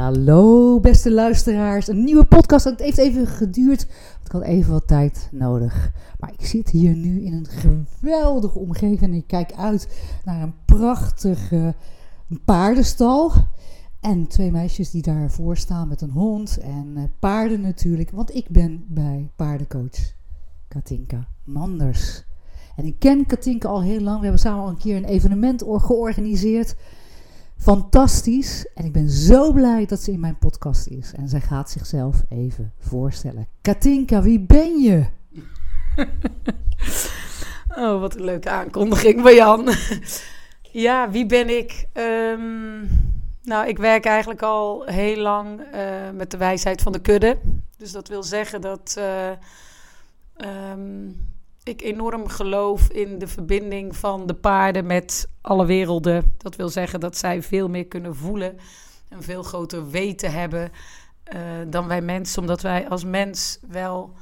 Hallo beste luisteraars, een nieuwe podcast. Het heeft even geduurd, ik had even wat tijd nodig. Maar ik zit hier nu in een geweldige omgeving en ik kijk uit naar een prachtige paardenstal. En twee meisjes die daarvoor staan met een hond en eh, paarden natuurlijk. Want ik ben bij paardencoach Katinka Manders. En ik ken Katinka al heel lang. We hebben samen al een keer een evenement georganiseerd. Fantastisch. En ik ben zo blij dat ze in mijn podcast is. En zij gaat zichzelf even voorstellen. Katinka, wie ben je? oh, wat een leuke aankondiging bij Jan. ja, wie ben ik? Um, nou, ik werk eigenlijk al heel lang uh, met de wijsheid van de kudde. Dus dat wil zeggen dat uh, um, ik enorm geloof in de verbinding van de paarden met alle werelden. Dat wil zeggen dat zij veel meer kunnen voelen, een veel groter weten hebben uh, dan wij mensen, omdat wij als mens wel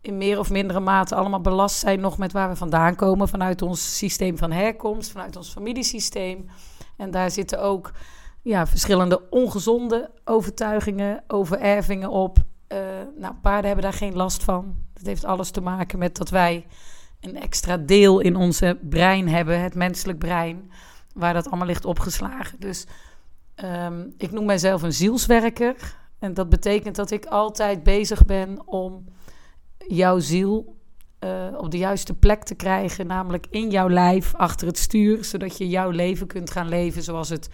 in meer of mindere mate allemaal belast zijn nog met waar we vandaan komen, vanuit ons systeem van herkomst, vanuit ons familiesysteem. En daar zitten ook ja, verschillende ongezonde overtuigingen, overervingen op. Uh, nou, paarden hebben daar geen last van. Dat heeft alles te maken met dat wij een extra deel in onze brein hebben, het menselijk brein, waar dat allemaal ligt opgeslagen. Dus um, ik noem mijzelf een zielswerker. En dat betekent dat ik altijd bezig ben om jouw ziel uh, op de juiste plek te krijgen, namelijk in jouw lijf, achter het stuur, zodat je jouw leven kunt gaan leven zoals het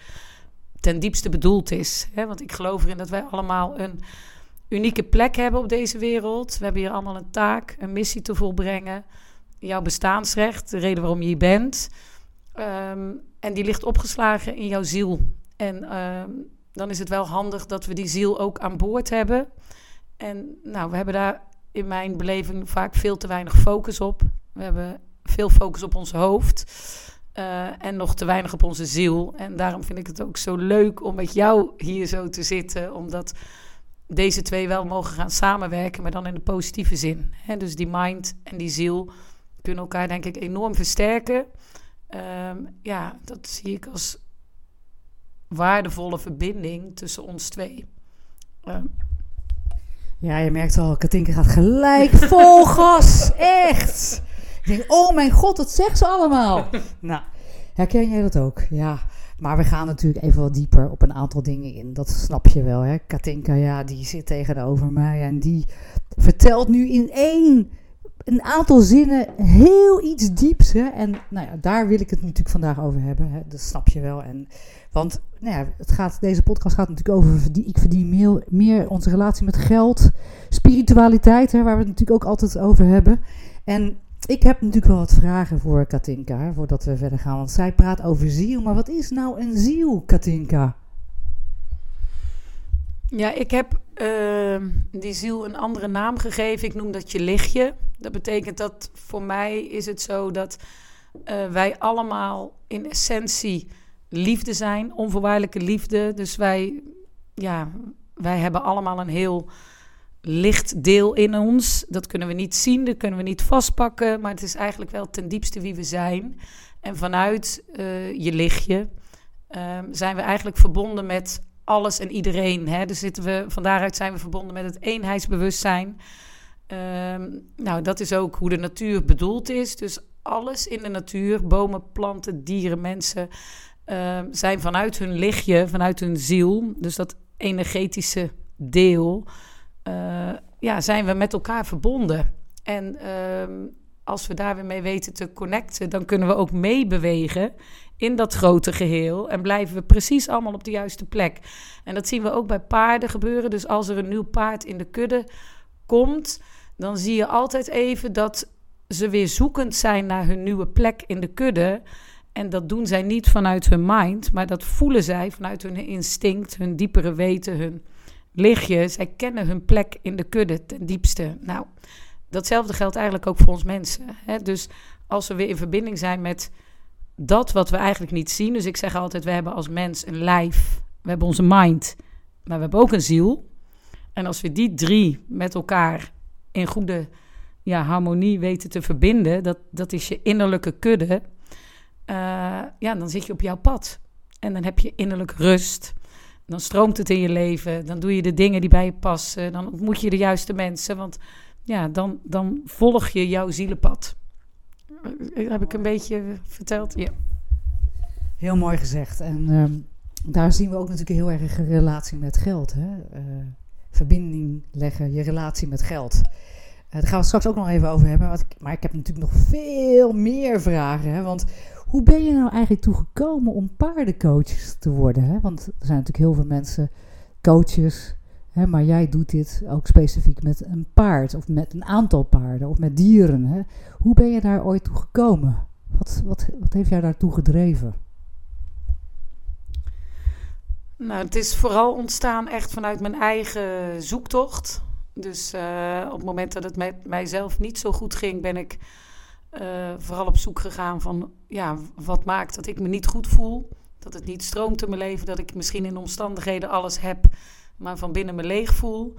ten diepste bedoeld is. Want ik geloof erin dat wij allemaal een unieke plek hebben op deze wereld. We hebben hier allemaal een taak, een missie te volbrengen. Jouw bestaansrecht, de reden waarom je hier bent. Um, en die ligt opgeslagen in jouw ziel. En um, dan is het wel handig dat we die ziel ook aan boord hebben. En nou, we hebben daar in mijn beleving vaak veel te weinig focus op. We hebben veel focus op ons hoofd. Uh, en nog te weinig op onze ziel. En daarom vind ik het ook zo leuk om met jou hier zo te zitten. Omdat deze twee wel mogen gaan samenwerken, maar dan in de positieve zin. He, dus die mind en die ziel kunnen elkaar denk ik enorm versterken. Um, ja, dat zie ik als waardevolle verbinding tussen ons twee. Um. Ja, je merkt al, Katinka gaat gelijk vol gas. Echt. Ik denk, oh mijn god, wat zegt ze allemaal? nou, herken jij dat ook? Ja. Maar we gaan natuurlijk even wat dieper op een aantal dingen in. Dat snap je wel, hè? Katinka, ja, die zit tegenover mij en die vertelt nu in één, een aantal zinnen heel iets dieps. En nou ja, daar wil ik het natuurlijk vandaag over hebben. Hè? Dat snap je wel. En, want nou ja, het gaat, deze podcast gaat natuurlijk over, ik verdien meer, meer onze relatie met geld, spiritualiteit, hè, waar we het natuurlijk ook altijd over hebben. En ik heb natuurlijk wel wat vragen voor Katinka, voordat we verder gaan. Want zij praat over ziel. Maar wat is nou een ziel, Katinka? Ja, ik heb uh, die ziel een andere naam gegeven. Ik noem dat je lichtje. Dat betekent dat voor mij is het zo dat uh, wij allemaal in essentie liefde zijn. Onvoorwaardelijke liefde. Dus wij, ja, wij hebben allemaal een heel licht deel in ons. Dat kunnen we niet zien, dat kunnen we niet vastpakken, maar het is eigenlijk wel ten diepste wie we zijn. En vanuit uh, je lichtje uh, zijn we eigenlijk verbonden met alles en iedereen. Hè? Dus zitten we, van daaruit zijn we verbonden met het eenheidsbewustzijn. Uh, nou, dat is ook hoe de natuur bedoeld is. Dus alles in de natuur, bomen, planten, dieren, mensen, ehm, zijn vanuit hun lichtje, vanuit hun ziel, dus dat energetische deel, ja, zijn we met elkaar verbonden. En ehm, als we daar weer mee weten te connecten, dan kunnen we ook meebewegen in dat grote geheel. En blijven we precies allemaal op de juiste plek. En dat zien we ook bij paarden gebeuren. Dus als er een nieuw paard in de kudde komt, dan zie je altijd even dat ze weer zoekend zijn naar hun nieuwe plek in de kudde. En dat doen zij niet vanuit hun mind, maar dat voelen zij vanuit hun instinct, hun diepere weten, hun lichtje. Zij kennen hun plek in de kudde ten diepste. Nou, datzelfde geldt eigenlijk ook voor ons mensen. Hè? Dus als we weer in verbinding zijn met dat wat we eigenlijk niet zien. Dus ik zeg altijd, we hebben als mens een lijf, we hebben onze mind, maar we hebben ook een ziel. En als we die drie met elkaar in goede ja, harmonie weten te verbinden, dat, dat is je innerlijke kudde, uh, ja, dan zit je op jouw pad. En dan heb je innerlijke rust. Dan stroomt het in je leven. Dan doe je de dingen die bij je passen. Dan ontmoet je de juiste mensen. Want ja, dan, dan volg je jouw zielenpad. Eh, heb ik een beetje verteld? Ja. Heel mooi gezegd. En ehm, daar zien we ook natuurlijk heel erg een relatie met geld. Hè? Uh, verbinding leggen, je relatie met geld. Uh, daar gaan we straks ook nog even over hebben. Maar ik heb natuurlijk nog veel meer vragen. Hè? Want hoe ben je nou eigenlijk toegekomen om paardencoaches te worden? Hè? Want er zijn natuurlijk heel veel mensen, coaches, hè, maar jij doet dit ook specifiek met een paard of met een aantal paarden of met dieren. Hè? Hoe ben je daar ooit toe gekomen? Wat, wat, wat heeft jou daartoe gedreven? Nou, het is vooral ontstaan echt vanuit mijn eigen zoektocht. Dus uh, op het moment dat het met mijzelf niet zo goed ging, ben ik uh, vooral op zoek gegaan van ja, wat maakt dat ik me niet goed voel. Dat het niet stroomt in mijn leven. Dat ik misschien in omstandigheden alles heb, maar van binnen me leeg voel.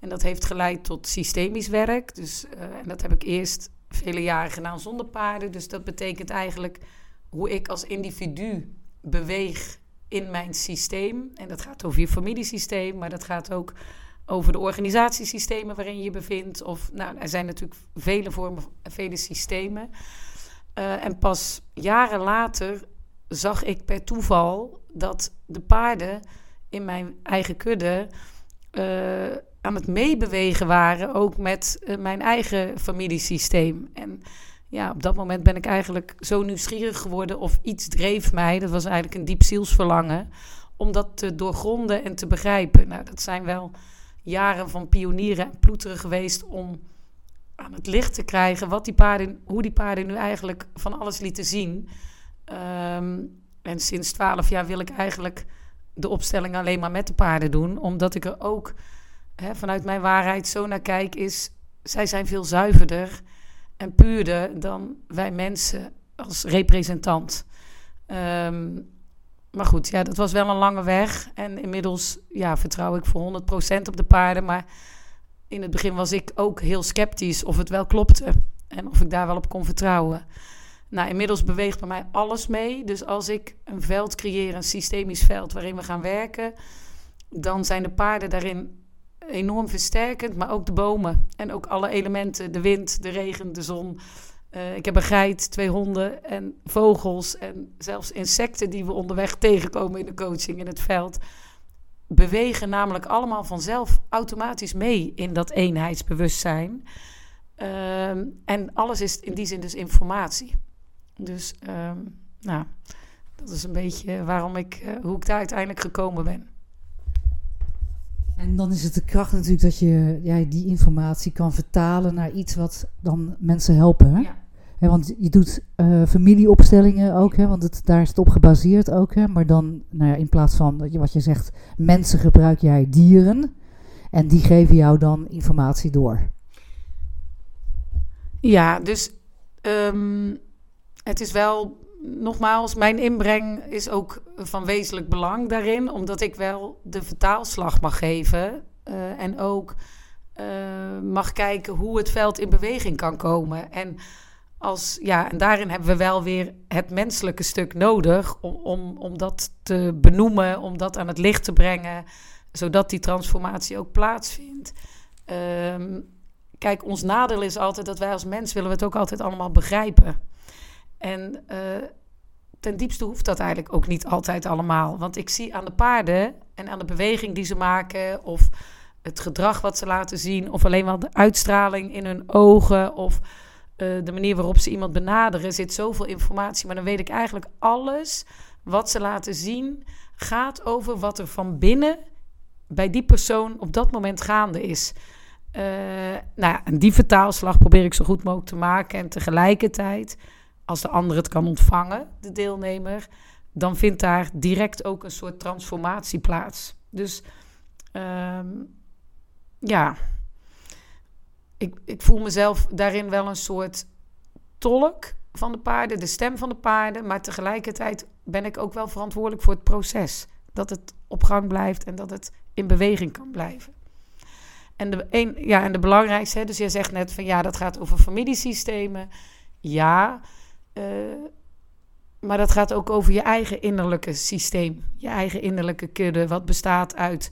En dat heeft geleid tot systemisch werk. Dus, uh, en dat heb ik eerst vele jaren gedaan zonder paarden. Dus dat betekent eigenlijk hoe ik als individu beweeg in mijn systeem. En dat gaat over je familiesysteem, maar dat gaat ook over de organisatiesystemen waarin je je bevindt. Of, nou, er zijn natuurlijk vele vormen, vele systemen. Uh, en pas jaren later zag ik per toeval dat de paarden in mijn eigen kudde uh, aan het meebewegen waren, ook met uh, mijn eigen familiesysteem. En ja, op dat moment ben ik eigenlijk zo nieuwsgierig geworden of iets dreef mij. Dat was eigenlijk een diep zielsverlangen om dat te doorgronden en te begrijpen. Nou, dat zijn wel jaren van pionieren en ploeteren geweest om aan het licht te krijgen wat die paarden, hoe die paarden nu eigenlijk van alles lieten zien. Um, en sinds twaalf jaar wil ik eigenlijk de opstelling alleen maar met de paarden doen, omdat ik er ook hè, vanuit mijn waarheid zo naar kijk, is zij zijn veel zuiverder en puurder dan wij mensen als representant. Um, maar goed, ja, dat was wel een lange weg. En inmiddels ja, vertrouw ik voor 100% op de paarden. Maar in het begin was ik ook heel sceptisch of het wel klopte. En of ik daar wel op kon vertrouwen. Nou, inmiddels beweegt bij mij alles mee. Dus als ik een veld creëer, een systemisch veld waarin we gaan werken, dan zijn de paarden daarin enorm versterkend, maar ook de bomen en ook alle elementen, de wind, de regen, de zon, uh, ik heb een geit, twee honden en vogels en zelfs insecten die we onderweg tegenkomen in de coaching in het veld. Bewegen namelijk allemaal vanzelf automatisch mee in dat eenheidsbewustzijn. Uh, en alles is in die zin dus informatie. Dus uh, nou, dat is een beetje waarom ik, uh, hoe ik daar uiteindelijk gekomen ben. En dan is het de kracht natuurlijk dat je ja, die informatie kan vertalen naar iets wat dan mensen helpen. Hè? Ja want je doet uh, familieopstellingen ook, hè, want het, daar is het op gebaseerd ook. Hè, maar dan, nou ja, in plaats van wat je zegt, mensen gebruik jij dieren. En die geven jou dan informatie door. Ja, dus um, het is wel, nogmaals, mijn inbreng is ook van wezenlijk belang daarin. Omdat ik wel de vertaalslag mag geven. Uh, en ook uh, mag kijken hoe het veld in beweging kan komen. En als, ja, en daarin hebben we wel weer het menselijke stuk nodig om, om, om dat te benoemen, om dat aan het licht te brengen, zodat die transformatie ook plaatsvindt. Um, kijk, ons nadeel is altijd dat wij als mens willen we het ook altijd allemaal begrijpen. En uh, ten diepste hoeft dat eigenlijk ook niet altijd allemaal. Want ik zie aan de paarden en aan de beweging die ze maken, of het gedrag wat ze laten zien, of alleen wel de uitstraling in hun ogen, of eh, de manier waarop ze iemand benaderen, zit zoveel informatie. Maar dan weet ik eigenlijk alles wat ze laten zien, gaat over wat er van binnen bij die persoon op dat moment gaande is. Uh, nou ja, en die vertaalslag probeer ik zo goed mogelijk te maken. En tegelijkertijd, als de ander het kan ontvangen, de deelnemer, dan vindt daar direct ook een soort transformatie plaats. Dus ehm, ja, ik, ik voel mezelf daarin wel een soort tolk van de paarden, de stem van de paarden. Maar tegelijkertijd ben ik ook wel verantwoordelijk voor het proces. Dat het op gang blijft en dat het in beweging kan blijven. En de, een, ja, en de belangrijkste, dus jij zegt net van ja, dat gaat over familiesystemen. Ja, uh, maar dat gaat ook over je eigen innerlijke systeem. Je eigen innerlijke kudde, wat bestaat uit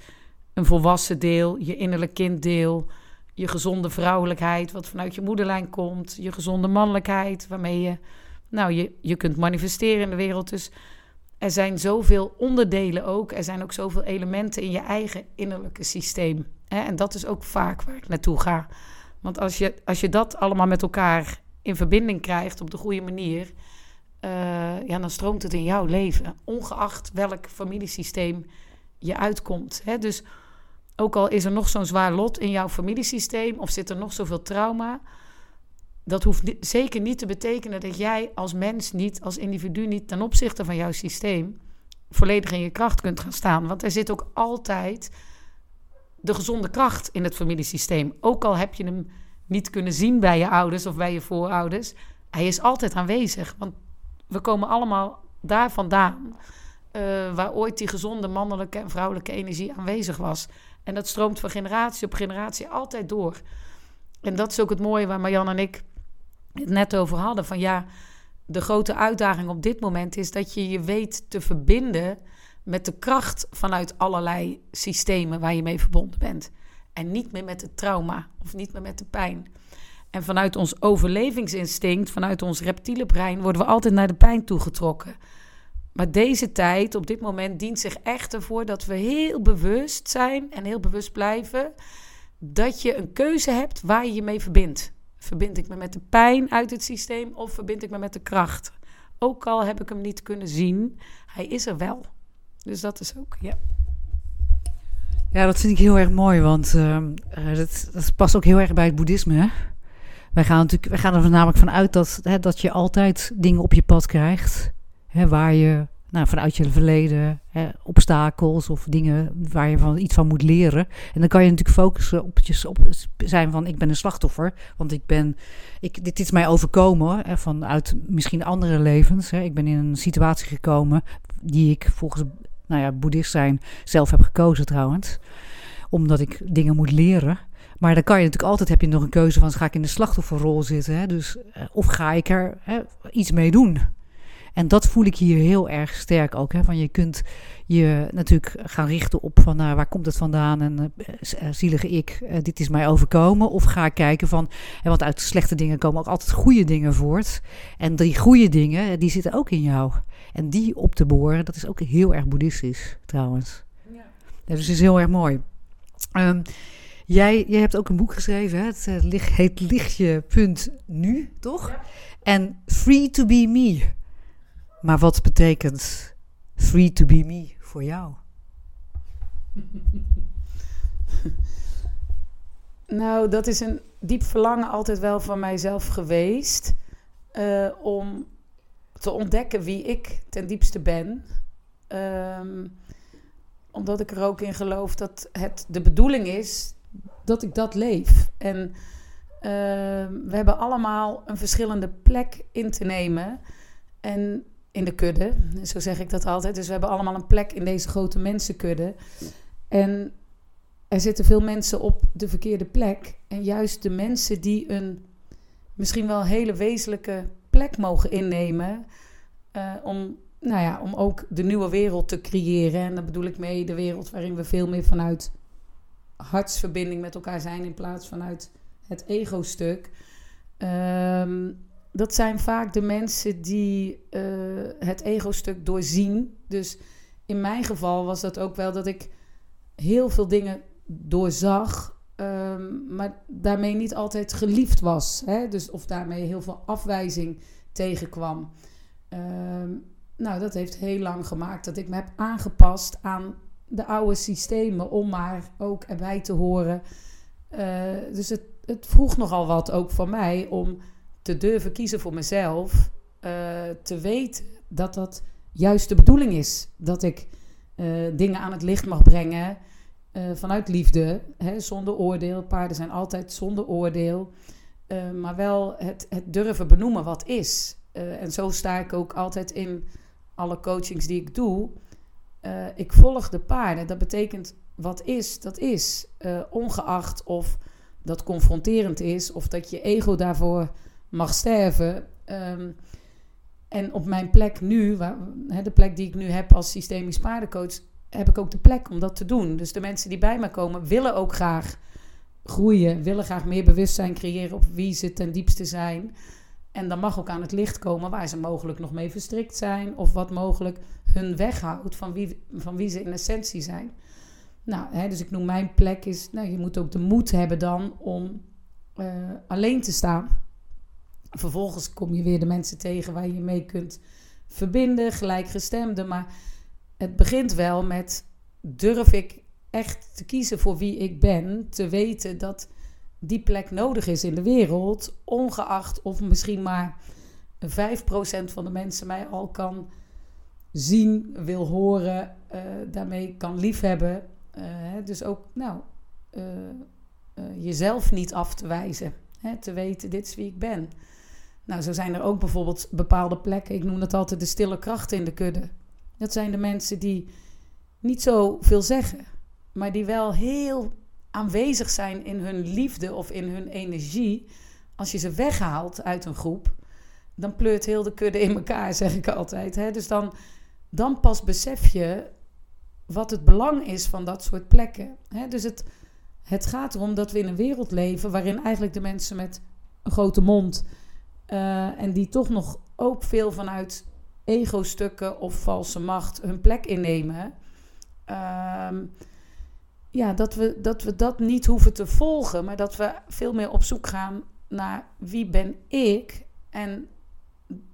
een volwassen deel, je innerlijk kinddeel, je gezonde vrouwelijkheid, wat vanuit je moederlijn komt, je gezonde mannelijkheid, waarmee je, nou, je, je kunt manifesteren in de wereld. Dus er zijn zoveel onderdelen ook, er zijn ook zoveel elementen in je eigen innerlijke systeem. Hè? En dat is ook vaak waar ik naartoe ga. Want als je, als je dat allemaal met elkaar in verbinding krijgt op de goede manier, uh, ja, dan stroomt het in jouw leven, ongeacht welk familiesysteem je uitkomt. Hè? Dus ook al is er nog zo'n zwaar lot in jouw familiesysteem of zit er nog zoveel trauma, dat hoeft zeker niet te betekenen dat jij als mens niet, als individu niet ten opzichte van jouw systeem volledig in je kracht kunt gaan staan. Want er zit ook altijd de gezonde kracht in het familiesysteem. Ook al heb je hem niet kunnen zien bij je ouders of bij je voorouders, hij is altijd aanwezig. Want we komen allemaal daar vandaan, uh, waar ooit die gezonde mannelijke en vrouwelijke energie aanwezig was. En dat stroomt van generatie op generatie altijd door. En dat is ook het mooie waar Marjan en ik het net over hadden. Van ja, de grote uitdaging op dit moment is dat je je weet te verbinden met de kracht vanuit allerlei systemen waar je mee verbonden bent. En niet meer met het trauma of niet meer met de pijn. En vanuit ons overlevingsinstinct, vanuit ons reptiele brein, worden we altijd naar de pijn toegetrokken. Maar deze tijd, op dit moment, dient zich echt ervoor dat we heel bewust zijn en heel bewust blijven dat je een keuze hebt waar je je mee verbindt. Verbind ik me met de pijn uit het systeem of verbind ik me met de kracht? Ook al heb ik hem niet kunnen zien, hij is er wel. Dus dat is ook, ja. Ja, dat vind ik heel erg mooi, want uh, dat, past ook heel erg bij het boeddhisme. Hè? Wij gaan, natuurlijk, wij gaan er namelijk vanuit dat, hè, dat je altijd dingen op je pad krijgt. Hè, waar je nou, vanuit je verleden, hè, obstakels of dingen waar je van iets van moet leren. En dan kan je natuurlijk focussen op, je, op zijn van ik ben een slachtoffer. Want ik ben, ik, dit is mij overkomen hè, vanuit misschien andere levens. Hè. Ik ben in een situatie gekomen die ik volgens nou ja, boeddhist zijn zelf heb gekozen trouwens. Omdat ik dingen moet leren. Maar dan kan je natuurlijk altijd, heb je nog een keuze van, ga ik in de slachtofferrol zitten? Hè? Dus, eh, of ga ik er hè, iets mee doen? En dat voel ik hier heel erg sterk ook. Hè? Van je kunt je natuurlijk gaan richten op van nou, waar komt het vandaan en uh, zielige ik, dit is mij overkomen. Of ga kijken van, hè, want uit slechte dingen komen ook altijd goede dingen voort. En die goede dingen, die zitten ook in jou. En die op te boren, dat is ook heel erg boeddhistisch trouwens. Ja. dus het is heel erg mooi. Um, jij, jij hebt ook een boek geschreven, hè? het heet Lichtje punt nu, toch? Ja. En Free to be me. Maar wat betekent free to be me voor jou? nou, dat is een diep verlangen altijd wel van mijzelf geweest. Uh, om te ontdekken wie ik ten diepste ben. Um, omdat ik er ook in geloof dat het de bedoeling is dat ik dat leef. En uh, we hebben allemaal een verschillende plek in te nemen. En in de kudde. Zo zeg ik dat altijd. Dus we hebben allemaal een plek in deze grote mensenkudde. En er zitten veel mensen op de verkeerde plek. En juist de mensen die een misschien wel hele wezenlijke plek mogen innemen. Uh, om, nou ja, om ook de nieuwe wereld te creëren. En daar bedoel ik mee de wereld waarin we veel meer vanuit hartsverbinding met elkaar zijn. In plaats vanuit het ego-stuk. Um, dat zijn vaak de mensen die uh, het ego-stuk doorzien. Dus in mijn geval was dat ook wel dat ik heel veel dingen doorzag, um, maar daarmee niet altijd geliefd was. Hè? Dus of daarmee heel veel afwijzing tegenkwam. Um, nou, dat heeft heel lang gemaakt dat ik me heb aangepast aan de oude systemen om maar ook erbij te horen. Uh, dus het, het vroeg nogal wat ook van mij om te durven kiezen voor mezelf. Uh, te weten dat dat juist de bedoeling is. Dat ik uh, dingen aan het licht mag brengen vanuit liefde, hè, zonder oordeel. Paarden zijn altijd zonder oordeel. maar wel het, het durven benoemen wat is. en zo sta ik ook altijd in alle coachings die ik doe, ik volg de paarden. Dat betekent wat is, dat is. Ongeacht of dat confronterend is of dat je ego daarvoor mag sterven. Um, en op mijn plek nu, waar, de plek die ik nu heb als systemisch paardencoach, heb ik ook de plek om dat te doen. Dus de mensen die bij mij komen, willen ook graag groeien, willen graag meer bewustzijn creëren op wie ze ten diepste zijn. En dan mag ook aan het licht komen waar ze mogelijk nog mee verstrikt zijn. Of wat mogelijk hun weghoudt van wie, van wie ze in essentie zijn. Nou, hè, dus ik noem mijn plek is, nou, je moet ook de moed hebben dan om uh, alleen te staan. Vervolgens kom je weer de mensen tegen waar je mee kunt verbinden, gelijkgestemden. Maar het begint wel met durf ik echt te kiezen voor wie ik ben. Te weten dat die plek nodig is in de wereld, ongeacht of misschien maar 5% van de mensen mij al kan zien, wil horen, uh, daarmee kan liefhebben. Uh, dus ook nou, uh, jezelf niet af te wijzen, hè, te weten, dit is wie ik ben. Nou, zo zijn er ook bijvoorbeeld bepaalde plekken, ik noem dat altijd de stille krachten in de kudde. Dat zijn de mensen die niet zo veel zeggen, maar die wel heel aanwezig zijn in hun liefde of in hun energie, als je ze weghaalt uit een groep, dan pleurt heel de kudde in elkaar, zeg ik altijd. Hè? Dus dan, dan pas besef je wat het belang is van dat soort plekken. Hè? Dus het, het gaat erom dat we in een wereld leven waarin eigenlijk de mensen met een grote mond uh, en die toch nog ook veel vanuit ego-stukken of valse macht hun plek innemen. Uh, ja, dat, we, dat we dat niet hoeven te volgen, maar dat we veel meer op zoek gaan naar wie ben ik en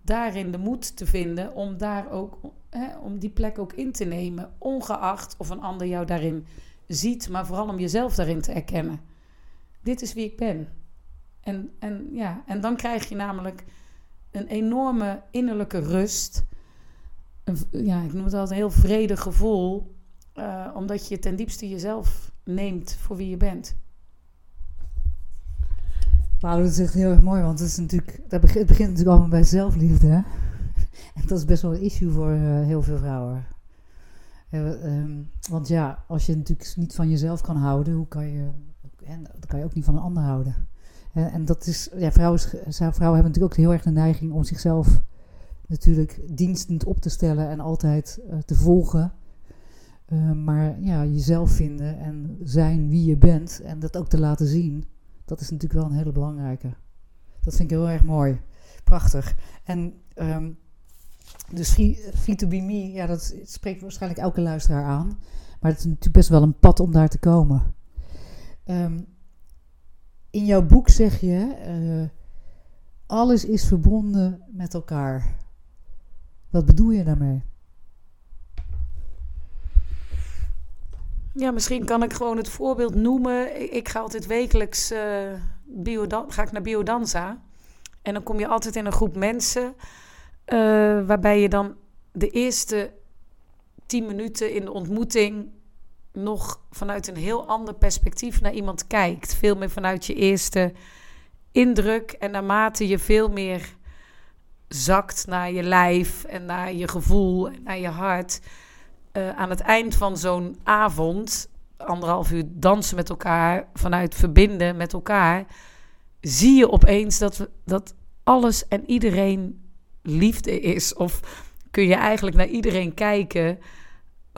daarin de moed te vinden om daar ook hè, om die plek ook in te nemen, ongeacht of een ander jou daarin ziet, maar vooral om jezelf daarin te erkennen. Dit is wie ik ben. En, en, ja, en dan krijg je namelijk een enorme innerlijke rust. Ja, ik noem het altijd een heel vredig gevoel. Uh, omdat je ten diepste jezelf neemt voor wie je bent. Nou, dat is echt heel erg mooi, want het, is natuurlijk, dat begint, het begint natuurlijk allemaal bij zelfliefde. Hè? En dat is best wel een issue voor uh, heel veel vrouwen. Uh, um, want ja, als je natuurlijk niet van jezelf kan houden, hoe kan je, en dan kan je ook niet van een ander houden. En, en dat is, ja, vrouwen, vrouwen hebben natuurlijk ook heel erg de neiging om zichzelf natuurlijk dienstend op te stellen en altijd uh, te volgen. Uh, maar ja, jezelf vinden en zijn wie je bent en dat ook te laten zien, dat is natuurlijk wel een hele belangrijke. Dat vind ik heel erg mooi. Prachtig. En um, dus free, to be me, ja, dat spreekt waarschijnlijk elke luisteraar aan. Maar het is natuurlijk best wel een pad om daar te komen. Um, in jouw boek zeg je, uh, alles is verbonden met elkaar. Wat bedoel je daarmee? Ja, misschien kan ik gewoon het voorbeeld noemen. Ik ga altijd wekelijks uh, ga ik naar Biodanza. En dan kom je altijd in een groep mensen. Uh, waarbij je dan de eerste tien minuten in de ontmoeting nog vanuit een heel ander perspectief naar iemand kijkt. Veel meer vanuit je eerste indruk. En naarmate je veel meer zakt naar je lijf en naar je gevoel en naar je hart uh, aan het eind van zo'n avond, anderhalf uur dansen met elkaar, vanuit verbinden met elkaar, zie je opeens dat, we, dat alles en iedereen liefde is. Of kun je eigenlijk naar iedereen kijken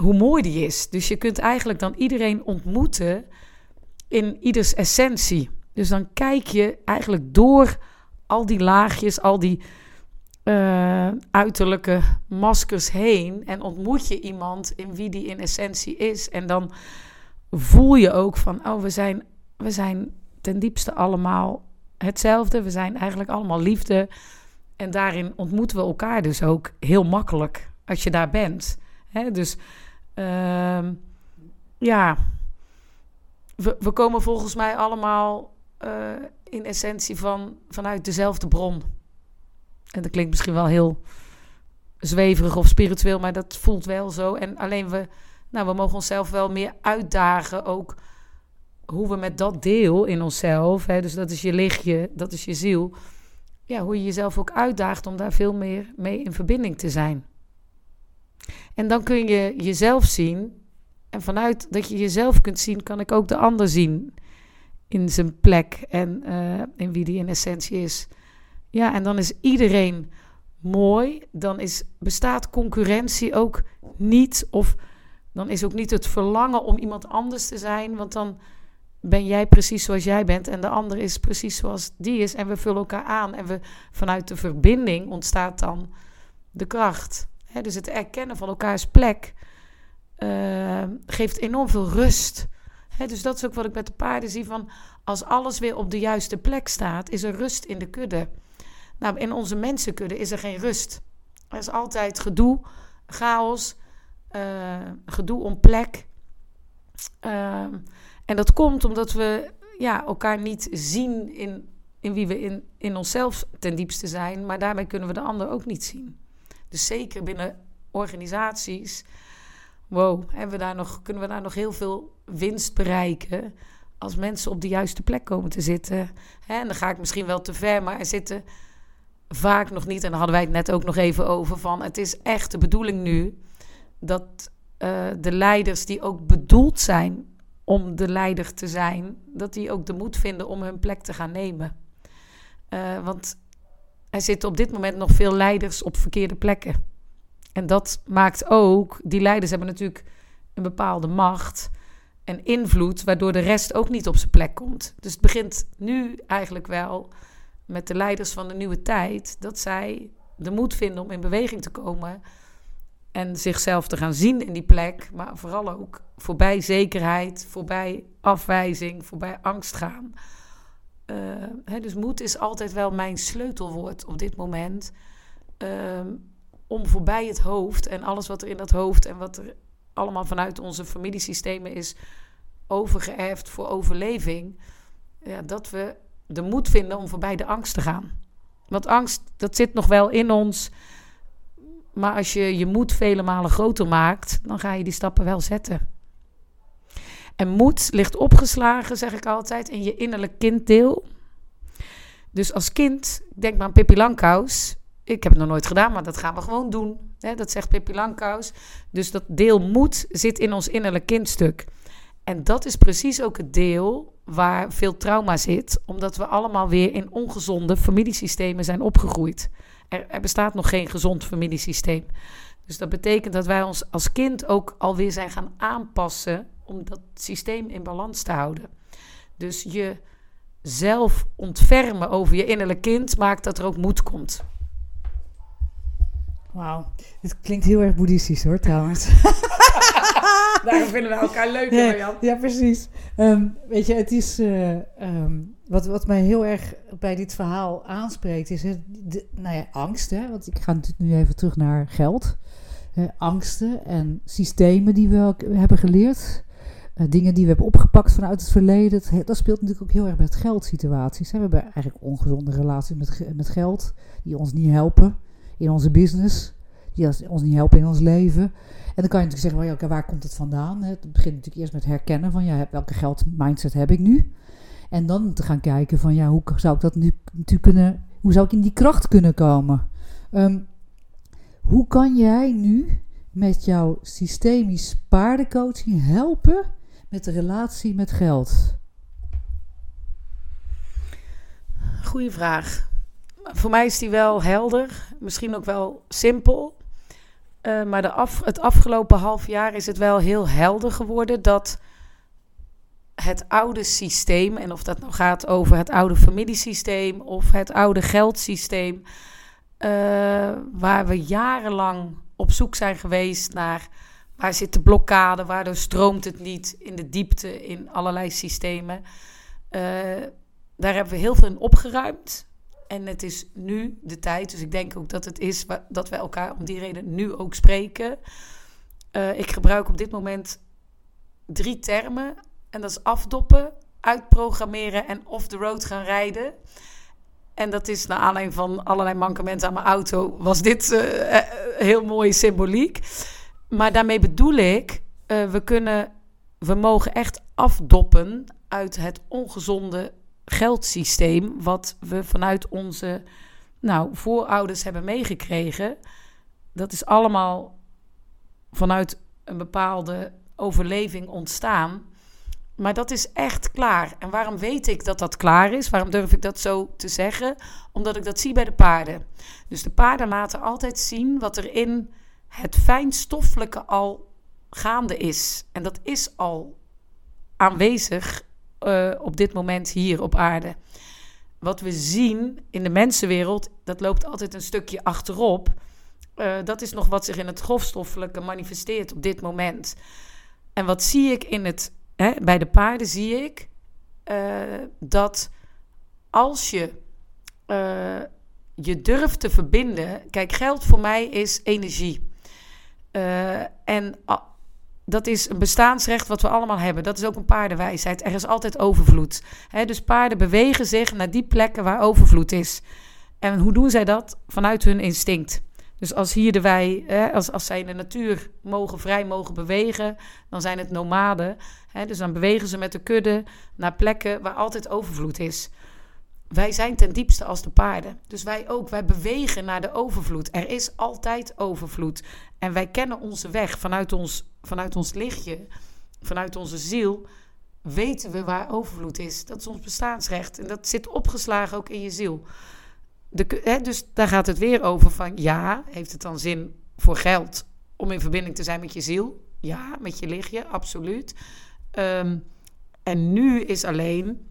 hoe mooi die is. Dus je kunt eigenlijk dan iedereen ontmoeten in ieders essentie. Dus dan kijk je eigenlijk door al die laagjes, al die uh, uiterlijke maskers heen. En ontmoet je iemand in wie die in essentie is. En dan voel je ook van, oh, we zijn, we zijn ten diepste allemaal hetzelfde. We zijn eigenlijk allemaal liefde. En daarin ontmoeten we elkaar dus ook heel makkelijk als je daar bent. Dus uh, ja, we, we komen volgens mij allemaal uh, in essentie van, vanuit dezelfde bron. En dat klinkt misschien wel heel zweverig of spiritueel, maar dat voelt wel zo. En alleen we, nou, we mogen onszelf wel meer uitdagen ook hoe we met dat deel in onszelf, hè, dus dat is je lichtje, dat is je ziel, ja, hoe je jezelf ook uitdaagt om daar veel meer mee in verbinding te zijn. En dan kun je jezelf zien. En vanuit dat je jezelf kunt zien, kan ik ook de ander zien in zijn plek en uh, in wie die in essentie is. Ja, en dan is iedereen mooi. Dan is, bestaat concurrentie ook niet. Of dan is ook niet het verlangen om iemand anders te zijn. Want dan ben jij precies zoals jij bent. En de ander is precies zoals die is. En we vullen elkaar aan. En we, vanuit de verbinding ontstaat dan de kracht. Dus het erkennen van elkaars plek uh, geeft enorm veel rust. dus dat is ook wat ik met de paarden zie. Van als alles weer op de juiste plek staat, is er rust in de kudde. Nou, in onze mensenkudde is er geen rust. Er is altijd gedoe, chaos, uh, gedoe om plek. Uh, en dat komt omdat we ja, elkaar niet zien in, in wie we in onszelf ten diepste zijn, maar daarmee kunnen we de ander ook niet zien. Dus zeker binnen organisaties, wow, hebben we daar nog, kunnen we daar nog heel veel winst bereiken als mensen op de juiste plek komen te zitten. En dan ga ik misschien wel te ver, maar er zitten vaak nog niet, en daar hadden wij het net ook nog even over, van het is echt de bedoeling nu dat uh, de leiders die ook bedoeld zijn om de leider te zijn, dat die ook de moed vinden om hun plek te gaan nemen. Uh, want er zitten op dit moment nog veel leiders op verkeerde plekken. En dat maakt ook, die leiders hebben natuurlijk een bepaalde macht en invloed, waardoor de rest ook niet op zijn plek komt. Dus het begint nu eigenlijk wel met de leiders van de nieuwe tijd, dat zij de moed vinden om in beweging te komen en zichzelf te gaan zien in die plek, maar vooral ook voorbij zekerheid, voorbij afwijzing, voorbij angst gaan. Uh, hè, dus moed is altijd wel mijn sleutelwoord op dit moment. Uh, om voorbij het hoofd en alles wat er in dat hoofd en wat er allemaal vanuit onze familiesystemen is overgeërfd voor overleving. Ja, dat we de moed vinden om voorbij de angst te gaan. Want angst, dat zit nog wel in ons. Maar als je je moed vele malen groter maakt, dan ga je die stappen wel zetten. En moed ligt opgeslagen, zeg ik altijd, in je innerlijk kinddeel. Dus als kind, denk maar aan Pippi. Ik heb het nog nooit gedaan, maar dat gaan we gewoon doen. dat zegt Pippi. Dus dat deel moed zit in ons innerlijk kindstuk. En dat is precies ook het deel waar veel trauma zit, omdat we allemaal weer in ongezonde familiesystemen zijn opgegroeid. Er, er, bestaat nog geen gezond familiesysteem. Dus dat betekent dat wij ons als kind ook alweer zijn gaan aanpassen om dat systeem in balans te houden. Dus je zelf ontfermen over je innerlijk kind maakt dat er ook moed komt. Wauw, dit klinkt heel erg boeddhistisch hoor trouwens. Daarom vinden we elkaar leuk, ja, Jan. Ja, precies. Um, weet je, het is... Uh, um, wat, wat mij heel erg bij dit verhaal aanspreekt... is het, de, nou ja, angst. Hè? Want ik ga natuurlijk nu even terug naar geld. Uh, angsten en systemen die we hebben geleerd... Uh, dingen die we hebben opgepakt vanuit het verleden. Dat, dat speelt natuurlijk ook heel erg met geldsituaties. Hè? We hebben eigenlijk ongezonde relaties met, met geld... die ons niet helpen in onze business... die ons niet helpen in ons leven... En dan kan je natuurlijk zeggen, waar komt het vandaan? Het begint natuurlijk eerst met herkennen van ja, welke geldmindset heb ik nu? En dan te gaan kijken van ja, hoe zou ik dat nu natuurlijk kunnen, hoe zou ik in die kracht kunnen komen? Um, hoe kan jij nu met jouw systemisch paardencoaching helpen met de relatie met geld? Goeie vraag. Voor mij is die wel helder, misschien ook wel simpel. Uh, maar de af, het afgelopen half jaar is het wel heel helder geworden dat het oude systeem, en of dat nou gaat over het oude familiesysteem of het oude geldsysteem, uh, waar we jarenlang op zoek zijn geweest naar waar zit de blokkade, waardoor stroomt het niet in de diepte in allerlei systemen. Uh, daar hebben we heel veel in opgeruimd. En het is nu de tijd, dus ik denk ook dat het is dat we elkaar om die reden nu ook spreken. Uh, ik gebruik op dit moment drie termen. En dat is afdoppen, uitprogrammeren en off the road gaan rijden. En dat is naar aanleiding van allerlei mankementen aan mijn auto, was dit uh, heel mooie symboliek. Maar daarmee bedoel ik, we kunnen, we mogen echt afdoppen uit het ongezonde geldsysteem wat we vanuit onze nou, voorouders hebben meegekregen. Dat is allemaal vanuit een bepaalde overleving ontstaan. Maar dat is echt klaar. En waarom weet ik dat dat klaar is? Waarom durf ik dat zo te zeggen? Omdat ik dat zie bij de paarden. Dus de paarden laten altijd zien wat er in het fijnstoffelijke al gaande is. En dat is al aanwezig uh, op dit moment hier op aarde. Wat we zien in de mensenwereld, dat loopt altijd een stukje achterop. Uh, dat is nog wat zich in het grofstoffelijke manifesteert op dit moment. En wat zie ik in het, hè, bij de paarden, zie ik uh, dat als je je durft te verbinden. Kijk, geld voor mij is energie. En dat is een bestaansrecht wat we allemaal hebben. Dat is ook een paardenwijsheid. Er is altijd overvloed. Dus paarden bewegen zich naar die plekken waar overvloed is. En hoe doen zij dat? Vanuit hun instinct. Dus als hier de wij, als, als zij in de natuur mogen, vrij mogen bewegen, dan zijn het nomaden. Dus dan bewegen ze met de kudde naar plekken waar altijd overvloed is. Wij zijn ten diepste als de paarden. Dus wij ook. Wij bewegen naar de overvloed. Er is altijd overvloed. En wij kennen onze weg vanuit ons, vanuit ons lichtje, vanuit onze ziel. Weten we waar overvloed is. Dat is ons bestaansrecht. En dat zit opgeslagen ook in je ziel. De, hè, dus daar gaat het weer over van ja, heeft het dan zin voor geld om in verbinding te zijn met je ziel? Ja, met je lichtje, absoluut. Um, en nu is alleen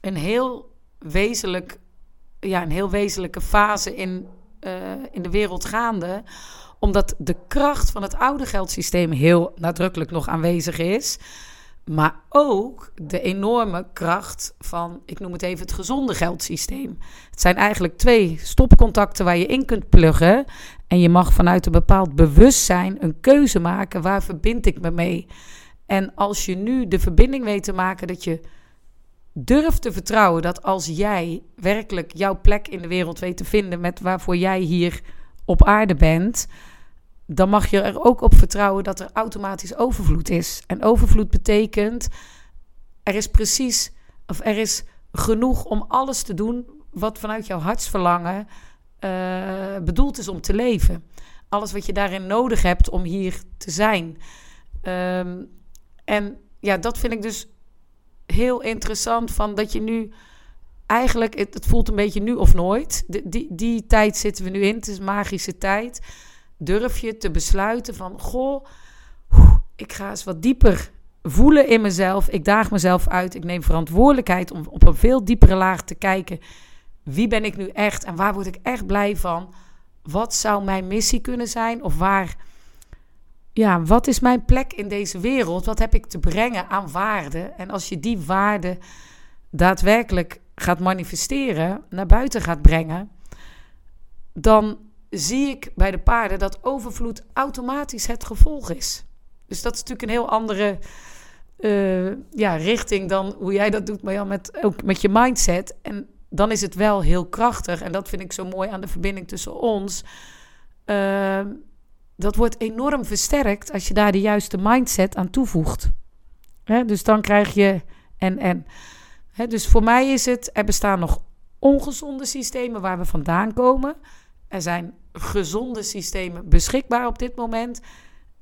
een heel wezenlijk, ja, een heel wezenlijke fase in, uh, in de wereld gaande. Omdat de kracht van het oude geldsysteem heel nadrukkelijk nog aanwezig is. Maar ook de enorme kracht van, ik noem het even het gezonde geldsysteem. Het zijn eigenlijk twee stopcontacten waar je in kunt pluggen. En je mag vanuit een bepaald bewustzijn een keuze maken. Waar verbind ik me mee? En als je nu de verbinding weet te maken dat je durf te vertrouwen dat als jij werkelijk jouw plek in de wereld weet te vinden met waarvoor jij hier op aarde bent, dan mag je er ook op vertrouwen dat er automatisch overvloed is. En overvloed betekent er is precies of er is genoeg om alles te doen wat vanuit jouw hartsverlangen uh, bedoeld is om te leven. Alles wat je daarin nodig hebt om hier te zijn. Um, en ja, dat vind ik dus heel interessant van dat je nu eigenlijk, het, voelt een beetje nu of nooit. Die, die tijd zitten we nu in. Het is magische tijd. Durf je te besluiten van, goh, ik ga eens wat dieper voelen in mezelf. Ik daag mezelf uit. Ik neem verantwoordelijkheid om op een veel diepere laag te kijken. Wie ben ik nu echt en waar word ik echt blij van? Wat zou mijn missie kunnen zijn? Of waar ja, wat is mijn plek in deze wereld? Wat heb ik te brengen aan waarde? En als je die waarde daadwerkelijk gaat manifesteren, naar buiten gaat brengen, dan zie ik bij de paarden dat overvloed automatisch het gevolg is. Dus dat is natuurlijk een heel andere uh, ja, richting dan hoe jij dat doet, maar ja, met, ook met je mindset. En dan is het wel heel krachtig. En dat vind ik zo mooi aan de verbinding tussen ons. Uh, dat wordt enorm versterkt als je daar de juiste mindset aan toevoegt. dus dan krijg je en en. dus voor mij is het, er bestaan nog ongezonde systemen waar we vandaan komen. Er zijn gezonde systemen beschikbaar op dit moment.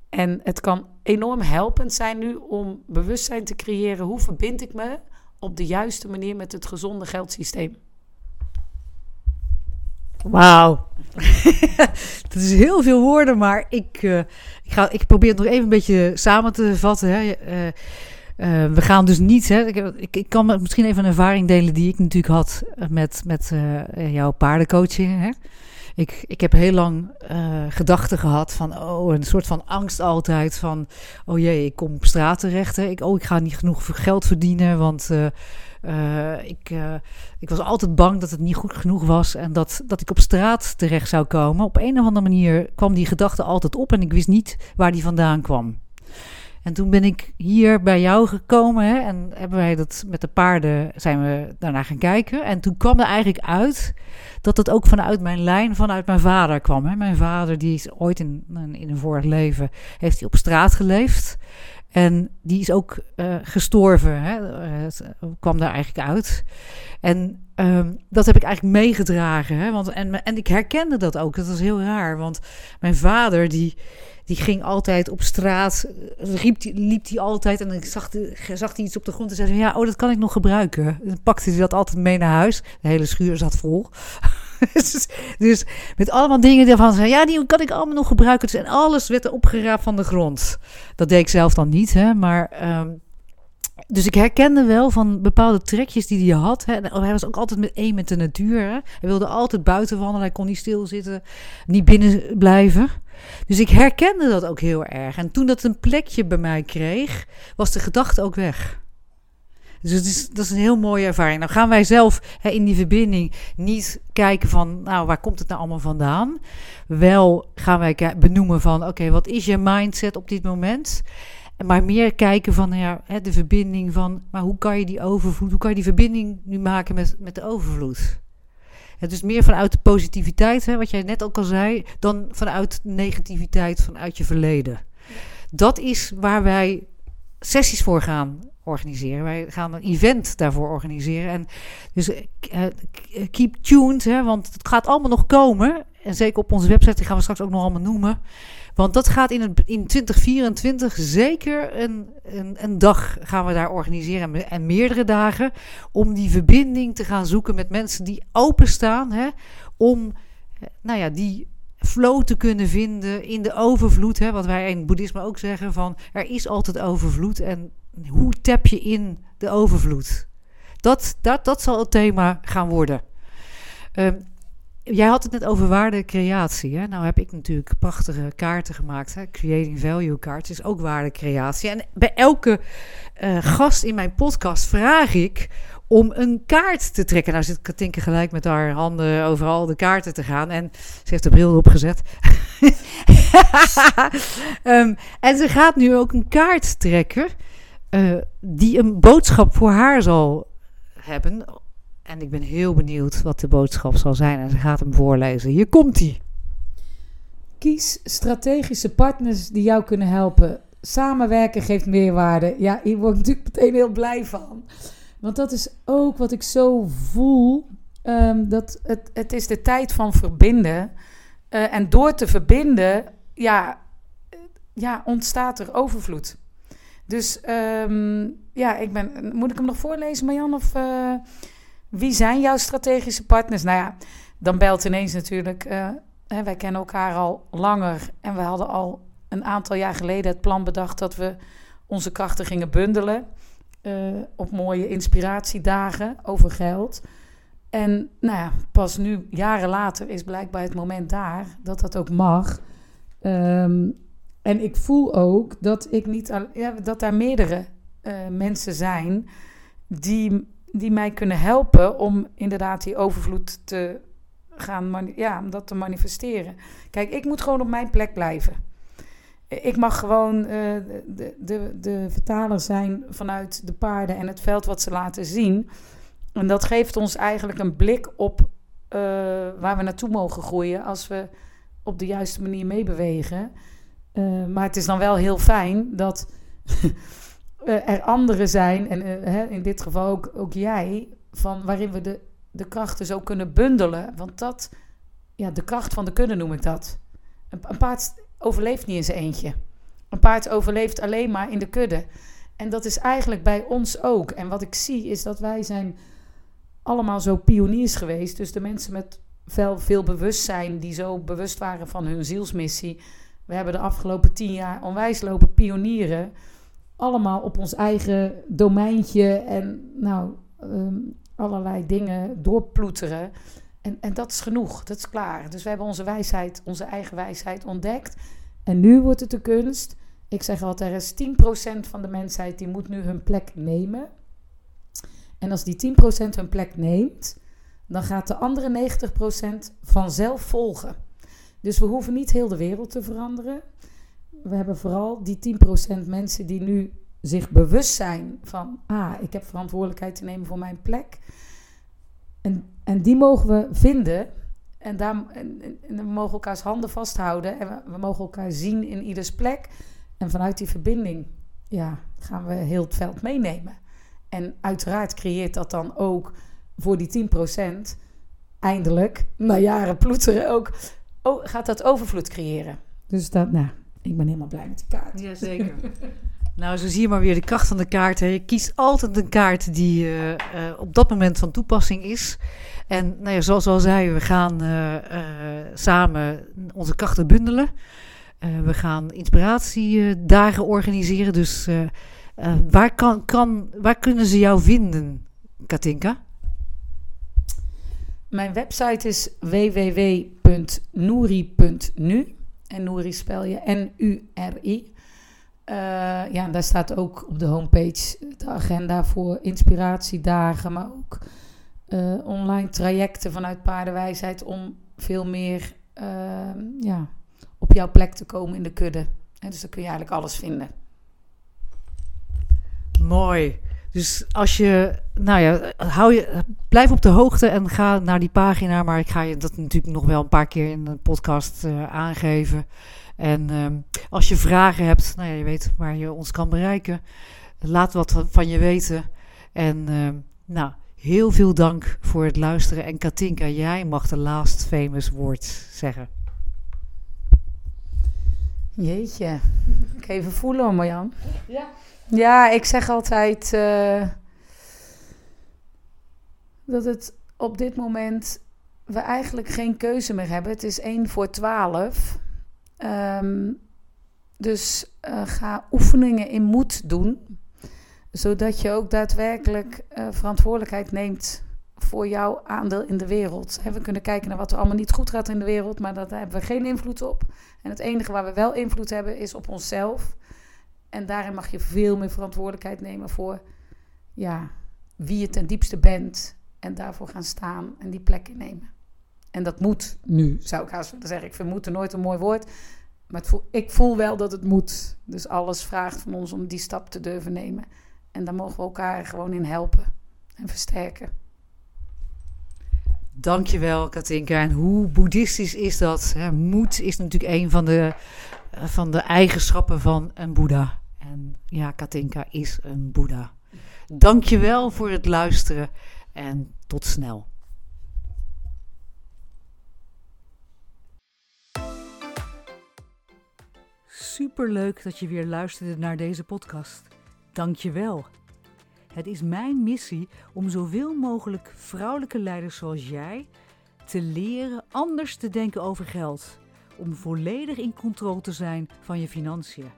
En het kan enorm helpend zijn nu om bewustzijn te creëren. Hoe verbind ik me op de juiste manier met het gezonde geldsysteem? Wauw. dat is heel veel woorden, maar ik, uh, ik, ga, ik probeer het nog even een beetje samen te vatten. Hè. Uh, eh, we gaan dus niet. Hè, ik, ik, kan misschien even een ervaring delen die ik natuurlijk had met, met jouw paardencoaching. Hè. Ik, ik heb heel lang gedachten gehad van, oh, een soort van angst altijd van, oh jee, ik kom op straat terecht. Hè. Ik, oh, ik ga niet genoeg geld verdienen, want uh, ik, uh, ik was altijd bang dat het niet goed genoeg was en dat, dat ik op straat terecht zou komen. Op een of andere manier kwam die gedachte altijd op en ik wist niet waar die vandaan kwam. En toen ben ik hier bij jou gekomen hè, en hebben wij dat met de paarden zijn we daarna gaan kijken. En toen kwam er eigenlijk uit dat het ook vanuit mijn lijn, vanuit mijn vader kwam. Hè. Mijn vader die is ooit in, in een vorig leven, heeft hij op straat geleefd. En die is ook uh, gestorven, hè? Het kwam daar eigenlijk uit. En um, dat heb ik eigenlijk meegedragen. Hè? Want, en, en ik herkende dat ook. Dat was heel raar. Want mijn vader, die, die ging altijd op straat, riep die, liep hij altijd en dan zag, zag hij iets op de grond en zei: Ja, oh, dat kan ik nog gebruiken. Dan pakte hij dat altijd mee naar huis. De hele schuur zat vol. dus, dus, met allemaal dingen ervan zei, ja, die kan ik allemaal nog gebruiken. Dus, en alles werd er opgeraapt van de grond. Dat deed ik zelf dan niet, hè, maar... Um, dus ik herkende wel van bepaalde trekjes die hij had. Hè. Hij was ook altijd met één met de natuur. Hij wilde altijd buiten wandelen. Hij kon niet stilzitten, niet binnen blijven. Dus ik herkende dat ook heel erg. En toen dat een plekje bij mij kreeg, was de gedachte ook weg. Dus is, dat is een heel mooie ervaring. Nou gaan wij zelf hè, in die verbinding niet kijken van, nou, waar komt het nou allemaal vandaan? Wel gaan wij benoemen van, oké, wat is je mindset op dit moment? Maar meer kijken van ja, de verbinding van, maar hoe kan je die overvloed, hoe kan je die verbinding nu maken met, met de overvloed? Het is meer vanuit de positiviteit, hè, wat jij net ook al zei, dan vanuit negativiteit vanuit je verleden. Dat is waar wij sessies voor gaan organiseren. Wij gaan een event daarvoor organiseren. En dus uh, keep tuned, hè, want het gaat allemaal nog komen. En zeker op onze website, die gaan we straks ook nog allemaal noemen. Want dat gaat in, het, in 2024 zeker een, een, een dag gaan we daar organiseren. En meerdere dagen. Om die verbinding te gaan zoeken met mensen die openstaan. Hè, om nou ja, die flow te kunnen vinden in de overvloed. Hè, wat wij in boeddhisme ook zeggen van er is altijd overvloed. En hoe tap je in de overvloed? Dat, dat, dat zal het thema gaan worden. Um, jij had het net over waardecreatie. Hè? Nou heb ik natuurlijk prachtige kaarten gemaakt. Hè? Creating Value is ook waardecreatie. En bij elke uh, gast in mijn podcast vraag ik om een kaart te trekken. Nou zit Katinke gelijk met haar handen overal de kaarten te gaan. En ze heeft de bril opgezet. um, en ze gaat nu ook een kaart trekken uh, die een boodschap voor haar zal hebben. En ik ben heel benieuwd wat de boodschap zal zijn. En ze gaat hem voorlezen. Hier komt hij. Kies strategische partners die jou kunnen helpen. Samenwerken geeft meerwaarde. Ja, hier word ik natuurlijk meteen heel blij van. Want dat is ook wat ik zo voel. Um, dat het, het is de tijd van verbinden. Uh, en door te verbinden, ja, ja, ontstaat er overvloed. Dus um, ja, ik ben. Moet ik hem nog voorlezen, Marjan? Of uh, wie zijn jouw strategische partners? Nou ja, dan belt ineens natuurlijk. Uh, hè, wij kennen elkaar al langer. En we hadden al een aantal jaar geleden het plan bedacht dat we onze krachten gingen bundelen. Uh, op mooie inspiratiedagen over geld. En nou ja, pas nu, jaren later, is blijkbaar het moment daar dat dat ook mag. Um, en ik voel ook dat, ik niet, ja, dat daar meerdere uh, mensen zijn die, die mij kunnen helpen om inderdaad die overvloed te gaan, ja, om dat te manifesteren. Kijk, ik moet gewoon op mijn plek blijven. Ik mag gewoon uh, de, de, de vertaler zijn vanuit de paarden en het veld wat ze laten zien. En dat geeft ons eigenlijk een blik op uh, waar we naartoe mogen groeien als we op de juiste manier meebewegen. Uh, maar het is dan wel heel fijn dat er anderen zijn, en uh, hè, in dit geval ook, ook jij, van waarin we de, de krachten zo kunnen bundelen. Want dat, ja, de kracht van de kunnen noem ik dat. Een, een paard overleeft niet in zijn eentje. Een paard overleeft alleen maar in de kudde. En dat is eigenlijk bij ons ook. En wat ik zie is dat wij zijn allemaal zo pioniers geweest. Dus de mensen met veel, veel bewustzijn, die zo bewust waren van hun zielsmissie we hebben de afgelopen tien jaar onwijs lopen pionieren. allemaal op ons eigen domeintje en nou, ehm, allerlei dingen doorploeteren. En, en dat is genoeg, dat is klaar. Dus we hebben onze wijsheid, onze eigen wijsheid ontdekt. En nu wordt het de kunst. Ik zeg altijd, er is 10% van de mensheid die moet nu hun plek nemen. En als die 10% hun plek neemt, dan gaat de andere 90% vanzelf volgen. Dus we hoeven niet heel de wereld te veranderen. We hebben vooral die 10% mensen die nu zich bewust zijn van, ah, ik heb verantwoordelijkheid te nemen voor mijn plek. En, en die mogen we vinden. En, daar, en, en we mogen elkaars handen vasthouden. En we, we, mogen elkaar zien in ieders plek. En vanuit die verbinding ja, gaan we heel het veld meenemen. En uiteraard creëert dat dan ook voor die 10% eindelijk, na jaren ploeteren, ook, oh, gaat dat overvloed creëren. Dus dat, nou, ik ben helemaal blij met die kaart. Jazeker. nou, zo zie je maar weer de kracht van de kaart. Hè. Je kiest altijd een kaart die uh, uh, op dat moment van toepassing is. En nou ja, zoals al zei, we gaan uh, samen onze krachten bundelen. we gaan inspiratiedagen organiseren. Dus waar, kan, kan, waar kunnen ze jou vinden, Katinka? Mijn website is www.nouri.nu. En Nouri spel je N-U-R-I. Uh, ja, daar staat ook op de homepage de agenda voor inspiratiedagen, maar ook uh, online trajecten vanuit paardenwijsheid om veel meer uh, ja, op jouw plek te komen in de kudde. En dus dan kun je eigenlijk alles vinden. Mooi. Dus als je, nou ja, hou je, blijf op de hoogte en ga naar die pagina. Maar ik ga je dat natuurlijk nog wel een paar keer in de podcast uh, aangeven. En um, als je vragen hebt, nou ja, je weet waar je ons kan bereiken. Laat wat van je weten. En um, nou, heel veel dank voor het luisteren. En Katinka, jij mag de last famous words zeggen. Jeetje, ik even voelen, Marjan. Ja. Ja, ik zeg altijd uh, dat het op dit moment we eigenlijk geen keuze meer hebben. Het is 1 voor 12. Um, dus uh, ga oefeningen in moed doen, zodat je ook daadwerkelijk uh, verantwoordelijkheid neemt voor jouw aandeel in de wereld. we kunnen kijken naar wat er allemaal niet goed gaat in de wereld, maar daar hebben we geen invloed op. En het enige waar we wel invloed hebben is op onszelf. En daarin mag je veel meer verantwoordelijkheid nemen voor ja, wie je ten diepste bent. En daarvoor gaan staan en die plek innemen. En dat moet nu, zou ik haast willen zeggen. Ik vind moeten nooit een mooi woord. Maar ik voel wel dat het moet. Dus alles vraagt van ons om die stap te durven nemen. En daar mogen we elkaar gewoon in helpen en versterken. Dankjewel, Katinka. En hoe boeddhistisch is dat? Moed is natuurlijk een van de, van de eigenschappen van een boeddha. En ja, Katinka is een boeddha. Dankjewel voor het luisteren en tot snel. Superleuk dat je weer luisterde naar deze podcast. Dankjewel. Het is mijn missie om zoveel mogelijk vrouwelijke leiders zoals jij te leren anders te denken over geld. Om volledig in controle te zijn van je financiën.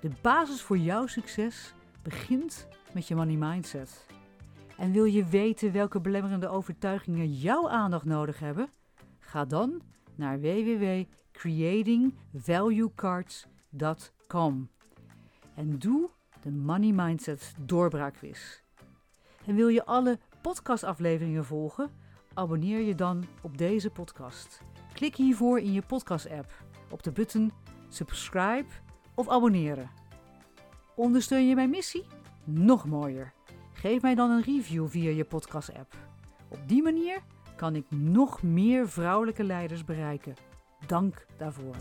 De basis voor jouw succes begint met je money mindset. En wil je weten welke belemmerende overtuigingen jouw aandacht nodig hebben? Ga dan naar www.creatingvaluecards.com en doe de Money Mindset doorbraakquiz. En wil je alle podcastafleveringen volgen? Abonneer je dan op deze podcast. Klik hiervoor in je podcast-app op de button subscribe of abonneren. Ondersteun je mijn missie? Nog mooier. Geef mij dan een review via je podcast-app. Op die manier kan ik nog meer vrouwelijke leiders bereiken. Dank daarvoor.